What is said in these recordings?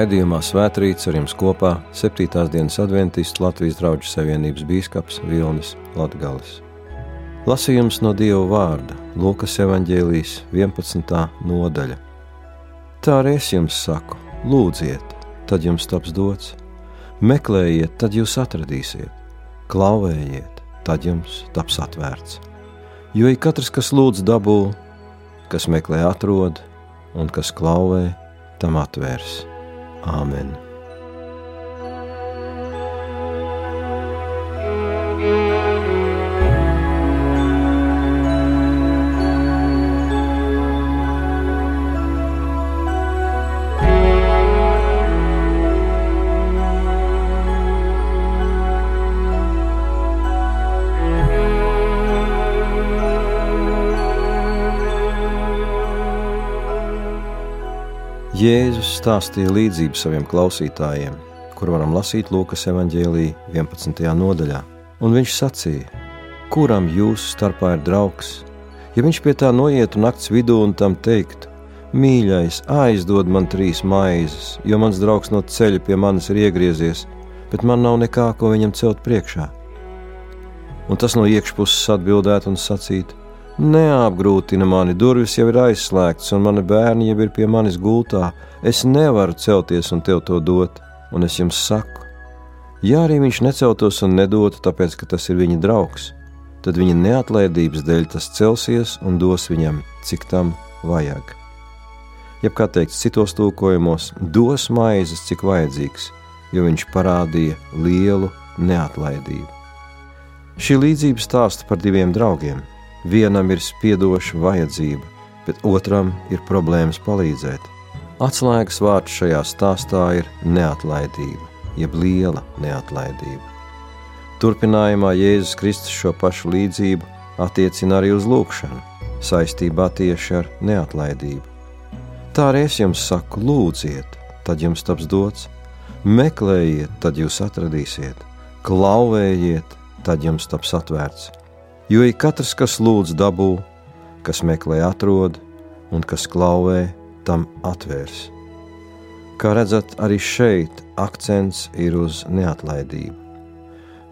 Raidījumā Svētrīts ar jums kopā 7. dienas adventists Latvijas draugu savienības bīskaps Vilnis Latgalis. Lasījums no Dieva vārda Lūkas evaņģēlijas 11. nodaļa. Tā arī es jums saku, lūdziet, tad jums taps dots, meklējiet, tad jūs atradīsiet, klauvējiet, tad jums taps atvērts. Jo ik katrs, kas lūdz dabū, kas meklē atrod, un kas klauvē, tam atvērs. Āmen! Jēzus stāstīja līdzību saviem klausītājiem, kur varam lasīt Lūkas evanģēlīja 11. nodaļā. Un viņš sacīja, kuram jūsu starpā ir draugs, ja viņš pie tā noietu nakts vidū un tam teiktu, mīļais, aizdod man trīs maizes, jo mans draugs no ceļa pie manis ir iegriezies, bet man nav nekā, ko viņam celt priekšā. Un tas no iekšpuses atbildētu un sacītu, Neapgrūtina mani, durvis jau ir aizslēgtas, un mani bērni jau ir pie manis gultā. Es nevaru celties un tev to dot, un es jums saku, ja arī viņš neceltos un nedotu, tāpēc ka tas ir viņa draugs, tad viņa neatlaidības dēļ tas celsies un dos viņam, cik tam vajag. Jeb kā teikts citos tūkojumos, dos maizes, cik vajadzīgs, jo viņš parādīja lielu neatlaidību. Šī līdzība stāsta par diviem draugiem Vienam ir spiedoša vajadzība, bet otram ir problēmas palīdzēt. Atslēgas vārds šajā stāstā ir neatlaidība, jeb liela neatlaidība. Turpinājumā Jēzus Kristus šo pašu līdzību attiecina arī uz lūgšanu, saistībā tieši ar neatlaidību. Tā arī es jums saku, lūdziet, tad jums taps dots, meklējiet, tad jūs atradīsiet, klauvējiet, tad jums taps atvērts Jo ik katrs, kas lūdz dabū, kas meklē atrod, un kas klauvē, tam atvērs. Kā redzat, arī šeit akcents ir uz neatlaidību.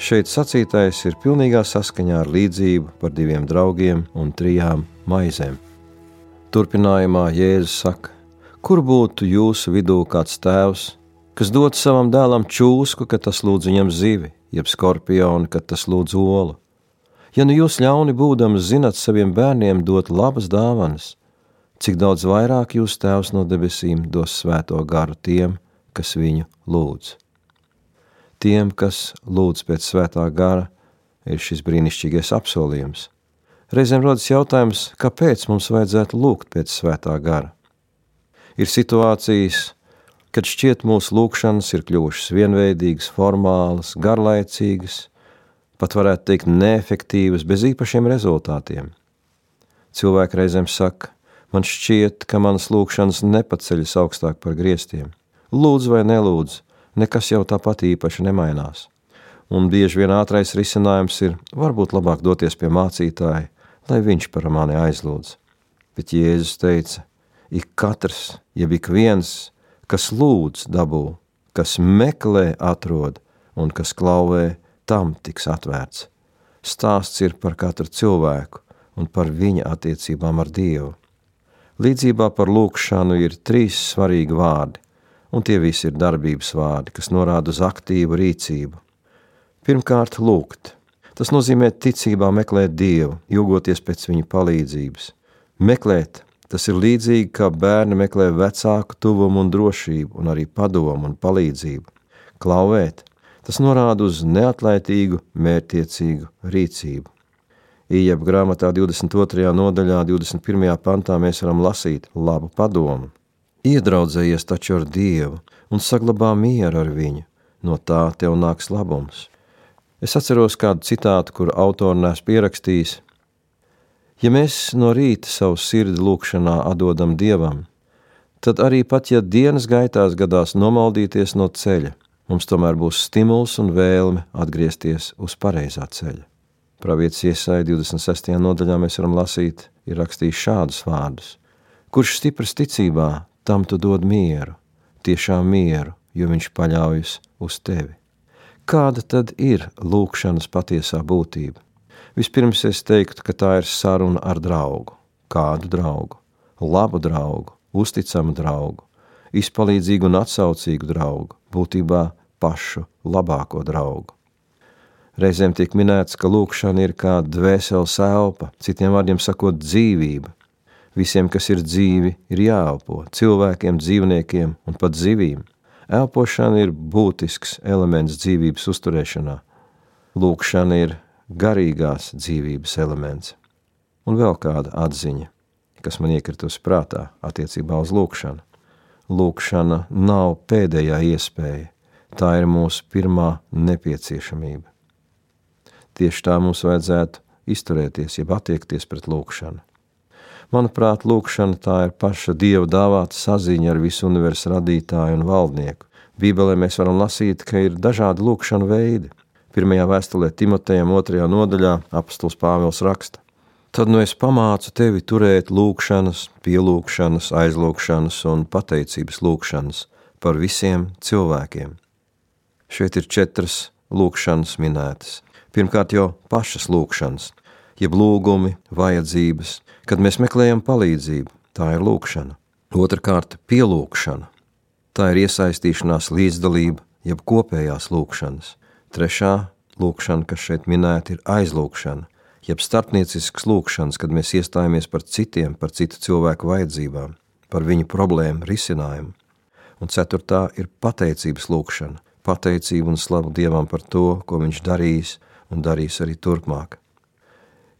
Šeit sacītais ir pilnīgā saskaņā ar līdzību par diviem draugiem un trijām maizēm. Turpinājumā Jēzus saka, kur būtu jūsu vidū kāds tēvs, kas dod savam dēlam čūsku, kad tas lūdz viņam zivi, jeb skorpionu, kad tas lūdz olu? Ja nu jūs ļauni būdams zinat saviem bērniem dot labas dāvanas, cik daudz vairāk jūs Tēvs no debesīm dos svēto garu tiem, kas viņu lūdz. Tiem, kas lūdz pēc svētā gara, ir šis brīnišķīgais apsolījums. Reizēm rodas jautājums, kāpēc mums vajadzētu lūgt pēc svētā gara. Ir situācijas, kad šķiet mūsu lūgšanas ir kļuvušas vienveidīgas, formālas, garlaicīgas, pat varētu teikt, neefektīvas, bez īpašiem rezultātiem. Cilvēki reizēm saka, man šķiet, ka manas lūkšanas nepaceļas augstāk par griestiem. Lūdzu vai nelūdzu, nekas jau tāpat īpaši nemainās. Un bieži vien ātrais risinājums ir varbūt labāk doties pie mācītāja, lai viņš par mani aizlūdz. Bet Jēzus teica, ik katrs, jeb ik viens, kas lūdz dabū, kas meklē atrod un kas klauvē, tam tiks atvērts. Stāsts ir par katru cilvēku un par viņa attiecībām ar Dievu. Līdzībā par lūkšanu ir trīs svarīgi vārdi, un tie visi ir darbības vārdi, kas norāda uz aktīvu rīcību. Pirmkārt, lūgt. Tas nozīmē ticībā meklēt Dievu, ilgoties pēc viņa palīdzības. Meklēt, tas ir līdzīgi kā bērni meklē vecāku tuvumu un drošību, un arī padomu un palīdzību. Klauvēt, Tas norāda uz neatlaitīgu, mērķtiecīgu rīcību. Ieja grāmatā 22. nodaļā, 21. pantā mēs varam lasīt labu padomu. Iedraudzējies taču ar Dievu un saglabā mieru ar viņu, no tā tev nāks labums. Es atceros kādu citātu, kur autors nes pierakstījis: Ja mēs no rīta savu sirdi lūkšanā atdodam Dievam, tad arī pat ja dienas gaitās gadās nomaldīties no ceļa, mums tomēr būs stimuls un vēlme atgriezties uz pareizā ceļa. Pravietis iesai 26. nodaļā mēs varam lasīt, ir rakstījis šādus vārdus: Kurš stiprs ticībā, tam tu dod mieru, patiešām mieru, jo viņš paļaujas uz tevi. Kāda tad ir lūkšanas patiesā būtība? Vispirms es teiktu, ka tā ir saruna ar draugu. Kādu draugu? Labu draugu, uzticamu draugu, izpalīdzīgu un atsaucīgu draugu, būtībā pašu labāko draugu. Reizēm tiek minēts, ka lūkšana ir kā dvēseles elpa, citiem vārdiem sakot, dzīvība. Visiem, kas ir dzīvi, ir jāelpo - cilvēkiem, dzīvniekiem un pat zivīm. Elpošana ir būtisks elements dzīvības uzturēšanā. Lūkšana ir garīgās dzīvības elements. Un vēl kāda atziņa, kas man iekritusi prātā attiecībā uz lūkšanu. Lūkšana nav pēdējā iespēja, tā ir mūsu pirmā nepieciešamība. Tieši tā mums vajadzētu izturēties, jeb attiekties pret lūkšanu. Manuprāt, lūkšana tā ir paša Dieva dāvāta saziņa ar visu universu radītāju un valdnieku. Bībelē mēs varam lasīt, ka ir dažādi lūkšana veidi. Pirmajā vēstulē Timotejam otrajā nodaļā apustulis Pāvils raksta. Tad nu es pamācu tevi turēt lūkšanas, pielūkšanas, aizlūkšanas un pateicības lūkšanas par visiem cilvēkiem. Šeit ir četras lūkšanas minētas. Pirmkārt, jau pašas lūkšanas, jeb lūgumi, vajadzības, kad mēs meklējam palīdzību, tā ir lūkšana. Otrakārt, pielūkšana, tā ir iesaistīšanās līdzdalība, jeb kopējās lūkšanas. Trešā lūkšana, kas šeit minēta, ir aizlūkšana, jeb starpniecisks lūkšanas, kad mēs iestājamies par citiem, par citu cilvēku vajadzībām, par viņu problēmu risinājumu. Un ceturtā ir pateicības lūkšana, pateicība un slavu Dievam par to, ko viņš darījis un darīs arī turpmāk.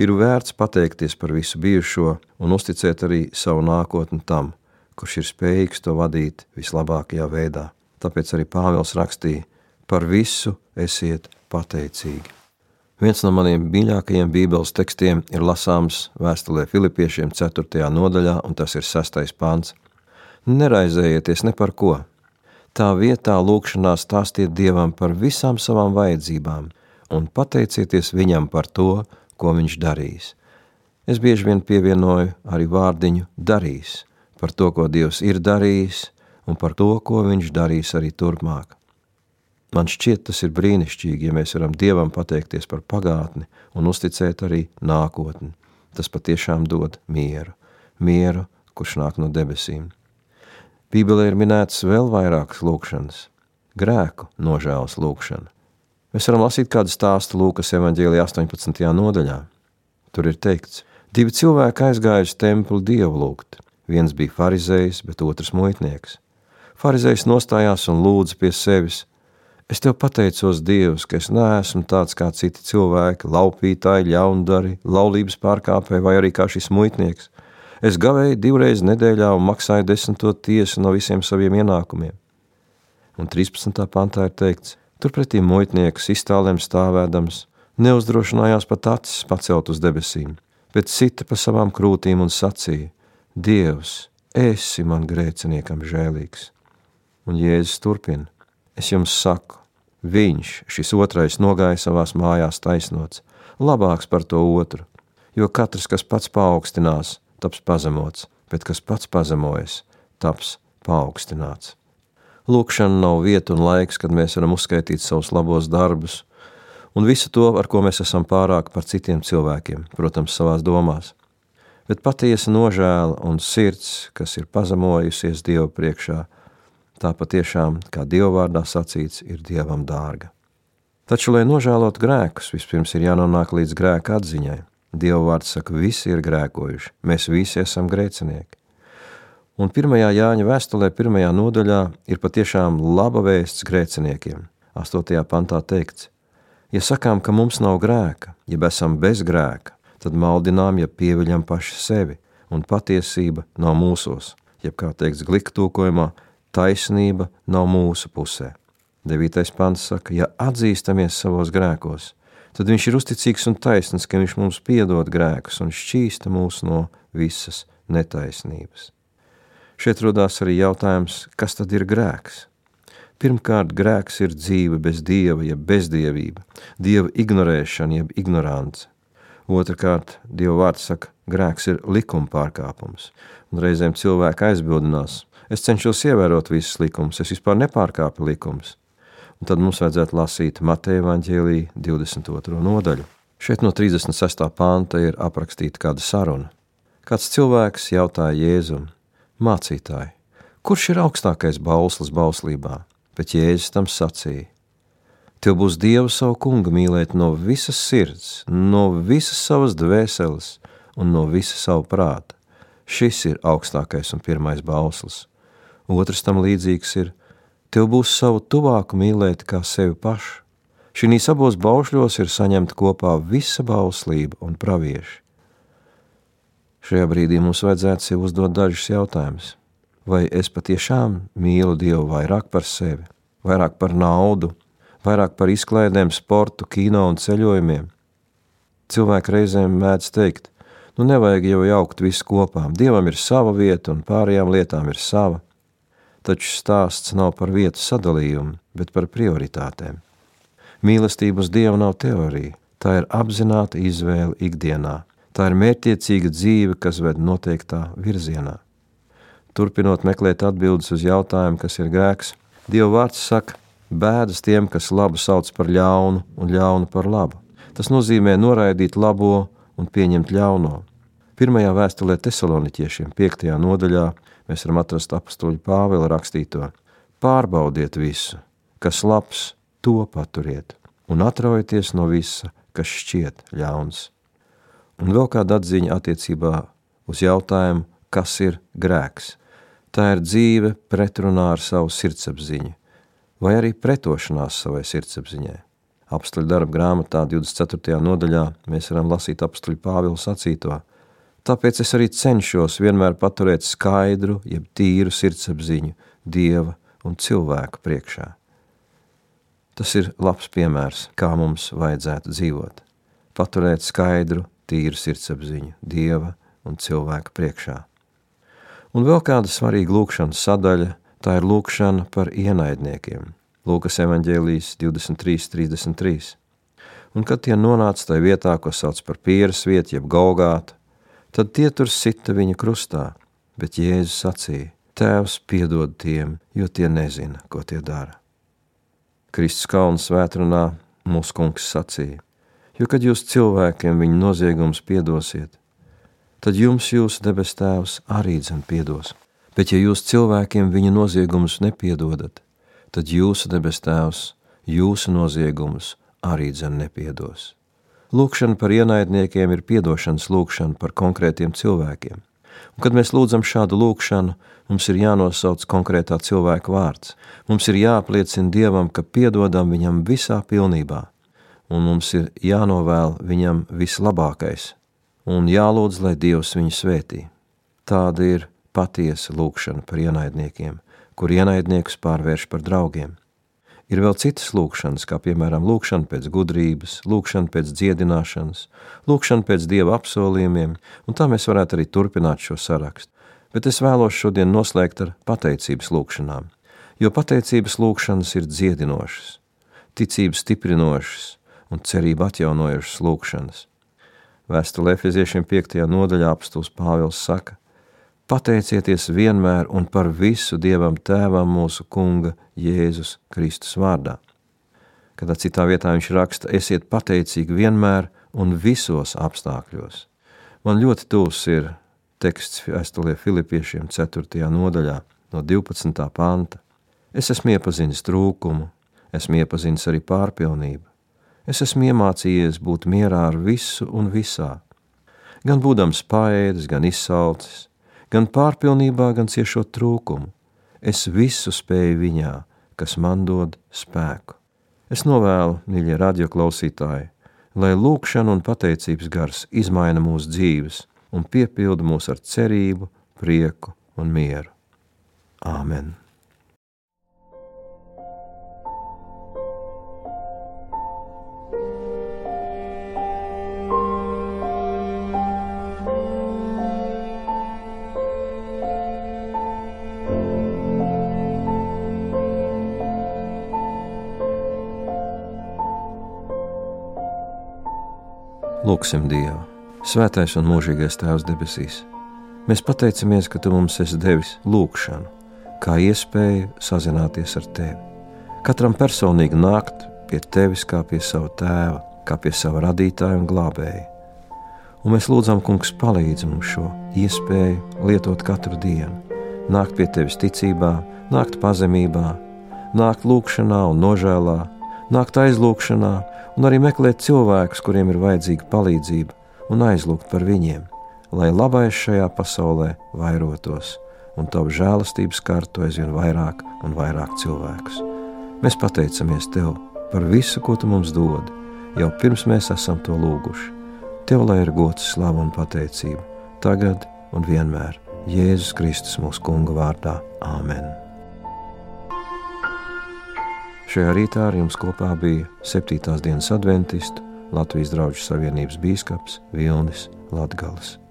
Ir vērts pateikties par visu bijušo un uzticēt arī savu nākotni tam, kurš ir spējīgs to vadīt vislabākajā veidā. Tāpēc arī Pāvils rakstīja: Par visu esiet pateicīgi. Viens no maniem mīļākajiem Bībeles tekstiem ir lasāms vēstulē Filipiešiem 4. nodaļā, un tas ir 6. pāns. Neraizējieties ne par ko. Tā vietā lūkšanā stāstiet Dievam par visām savām vajadzībām – un pateicieties viņam par to, ko viņš darīs. Es bieži vien pievienoju arī vārdiņu darīs, par to, ko Dievs ir darījis, un par to, ko viņš darīs arī turpmāk. Man šķiet, tas ir brīnišķīgi, ja mēs varam Dievam pateikties par pagātni un uzticēt arī nākotni. Tas patiešām dod mieru, mieru, kurš nāk no debesīm. Bībelē ir minētas vēl vairākas lūkšanas, grēku nožēlas lūkšana, Mēs varam lasīt kādu stāstu Lūkas evanģēlijā 18. nodaļā. Tur ir teikts, divi cilvēki aizgāja uz templi dievu lūgt. Viens bija farizējs, bet otrs muitnieks. Farizējs nostājās un lūdza pie sevis: Es tev pateicos, Dievs, ka es neesmu tāds kā citi cilvēki, laupītāji, ļaundari, laulības pārkāpēji vai arī kā šis muitnieks. Es gavēju divreiz nedēļā un maksāju desmito tiesu no visiem saviem ienākumiem. Un 13. pantā ir teikts, Turpretī muitnieks iztālēm stāvēdams, neuzdrošinājās pat acis pacelt uz debesīm, bet sita pa savām krūtīm un sacīja: Dievs, esi man grēciniekam žēlīgs. Un Jēzus turpina: Es jums saku, viņš, šis otrais, nogāja savās mājās taisnots, labāks par to otru, jo katrs, kas pats paaugstinās, taps pazemots, bet kas pats pazemojas, taps paaugstināts. Lūkšana nav vieta un laiks, kad mēs varam uzskaitīt savus labos darbus un visu to, ar ko mēs esam pārāk par citiem cilvēkiem, protams, savās domās. Bet patiesa nožēla un sirds, kas ir pazemojusies Dieva priekšā, tā patiešām, kā Dieva vārdā sacīts, ir Dievam dārga. Taču, lai nožēlotu grēkus, vispirms ir jānonāk līdz grēka atziņai. Dieva vārds saka, visi ir grēkojuši, mēs visi esam grēcinieki. Un pirmajā Jāņa vēstulē, pirmajā nodaļā, ir patiešām laba vēsts grēciniekiem. 8. pantā teikts, ja sakām, ka mums nav grēka, ja esam bez grēka, tad maldinām, ja pieviļam paši sevi, un patiesība nav mūsos, jeb kā teikts glika tūkojumā, taisnība nav mūsu pusē. 9. pants saka, ja atzīstamies savos grēkos, tad viņš ir uzticīgs un taisns, ka viņš mums piedod grēkus un šķīsta mūs no visas netaisnības. Šeit rodās arī jautājums, kas tad ir grēks? Pirmkārt, grēks ir dzīve bez dieva, jeb bezdievība, dieva ignorēšana, jeb ignorance. Otrakārt, Dieva vārds saka, grēks ir likuma pārkāpums, un reizēm cilvēki aizbildinās, Es cenšos ievērot visus likumus, es vispār nepārkāpu likumus. Un tad mums vajadzētu lasīt Mateja Vāģēlī 22. nodaļu. Šeit no 36. panta ir aprakstīta kāda saruna. Kāds cilvēks jautāja Jēzum, mācītāji, kurš ir augstākais bauslis bauslībā? Bet Jēzus tam sacīja: Tev būs Dievu savu kungu mīlēt no visas sirds, no visas savas dvēseles un no visa savu prāta. Šis ir augstākais un pirmais bauslis. Otrs tam līdzīgs ir: Tev būs savu tuvāku mīlēt kā sevi pašu. Šīs abos baušļos ir saņemta kopā visa bauslība un pravieši. Šajā brīdī mums vajadzētu sev uzdot dažus jautājumus. Vai es patiešām mīlu Dievu vairāk par sevi, vairāk par naudu, vairāk par izklaidēm, sportu, kino un ceļojumiem? Cilvēki reizēm mēdz teikt, nu nevajag jau jaukt visu kopā. Dievam ir sava vieta un pārējām lietām ir sava. Taču stāsts nav par vietu sadalījumu, bet par prioritātēm. Mīlestība uz Dievu nav teorija, tā ir apzināta izvēle ikdienā. Tā ir mērķiecīga dzīve, kas ved noteiktā virzienā. Turpinot meklēt atbildes uz jautājumu, kas ir grēks, Dieva vārds saka, bēdas tiem, kas labu sauc par ļaunu un ļaunu par labu. Tas nozīmē noraidīt labo un pieņemt ļauno. Pirmajā vēstulē Tesaloniķiešiem, 5. nodaļā, mēs varam atrast apstuļu Pāvila rakstīto: Pārbaudiet visu, kas labs, to paturiet, un atraujieties no visa, kas šķiet ļauns. Un vēl kāda atziņa attiecībā uz jautājumu, kas ir grēks. Tā ir dzīve pretrunā ar savu sirdsapziņu, vai arī pretošanās savai sirdsapziņai. Apstuļu darba grāmatā 24. nodaļā mēs varam lasīt apstuļu Pāvilu sacīto. Tāpēc es arī cenšos vienmēr paturēt skaidru, jeb tīru sirdsapziņu Dieva un cilvēku priekšā. Tas ir labs piemērs, kā mums vajadzētu dzīvot. Paturēt skaidru, tīru sirdsapziņu Dieva un cilvēka priekšā. Un vēl kāda svarīga lūkšanas sadaļa – tā ir lūkšana par ienaidniekiem. Lūkas evaņģēlijas 23.33. Un kad tie nonāca tajā vietā, ko sauc par pieras vietu, jeb Golgātu, tad tie tur sita viņa krustā, bet Jēzus sacīja, Tēvs piedod tiem, jo tie nezina, ko tie dara. Kristus kalnu svētrunā mūsu kungs sacīja – jo kad jūs cilvēkiem viņu noziegumus piedosiet, tad jums jūsu debes tēvs arī dzen piedos. Bet ja jūs cilvēkiem viņa noziegumus nepiedodat, tad jūsu debes tēvs jūsu noziegumus arī dzen nepiedos. Lūkšana par ienaidniekiem ir piedošanas lūkšana par konkrētiem cilvēkiem. Un, kad mēs lūdzam šādu lūkšanu, mums ir jānosauc konkrētā cilvēka vārds. Mums ir jāapliecina Dievam, ka piedodam viņam visā pilnībā, un mums ir jānovēl viņam vislabākais, un jālūdz, lai Dievs viņu svētī. Tāda ir patiesa lūkšana par ienaidniekiem, kur ienaidniekus pārvērš par draugiem. Ir vēl citas lūkšanas, kā piemēram lūkšana pēc gudrības, lūkšana pēc dziedināšanas, lūkšana pēc dieva apsolījumiem, un tā mēs varētu arī turpināt šo sarakstu. Bet es vēlos šodien noslēgt ar pateicības lūkšanām, jo pateicības lūkšanas ir dziedinošas, ticības stiprinošas, un cerību atjaunojušas lūkšanas. Vēstulē Efeziešiem 5. nodaļā apstults Pāvils saka: Pateicieties vienmēr un par visu Dievam Tēvam mūsu Kunga Jēzus Kristus vārdā. Kādā citā vietā viņš raksta: Esiet pateicīgi vienmēr un visos apstākļos. Man ļoti tūs ir teksts vēstulē Filipiešiem 4. nodaļā no 12. panta. Es esmu iepazinis trūkumu, esmu iepazinis arī pārpilnību es esmu iemācījies būt mierā ar visu un visā. Gan būdams paēdis, gan izsalcis, gan pārpilnībā, gan ciešot trūkumu, es visu spēju viņā, kas man dod spēku. Es novēlu, mīļie radioklausītāji, lai lūkšana un pateicības gars izmaina mūsu dzīves un piepilda mūs ar cerību, prieku un mieru. Āmen! Lūksim Dievu, Svētais un mūžīgais Tēvs debesīs. Mēs pateicamies, ka Tu mums esi devis lūgšanu, kā iespēju sazināties ar tevi. Katram personīgi nākt pie tevis kā pie sava tēva, kā pie sava radītāja un glābēja. Un mēs lūdzam, Kungs, palīdzi mums šo iespēju lietot katru dienu, nākt pie tevis ticībā, nākt pazemībā, nākt lūgšanā un nožēlā, nākt aizlūgšanā un arī meklēt cilvēkus, kuriem ir vajadzīga palīdzība, un aizlūgt par viņiem, lai labais šajā pasaulē vairotos un tavu žēlastības kārtu aizvien vairāk un vairāk cilvēkus. Mēs pateicamies Tev par visu, ko Tu mums dod, jau pirms mēs esam to lūguši. Tev lai ir gods, slava un pateicība, tagad un vienmēr Jēzus Kristus mūsu Kunga vārdā. Āmen! Šajā rītā ar jums kopā bija 7. dienas adventistu Latvijas draugu savienības bīskaps Vilnis Latgals.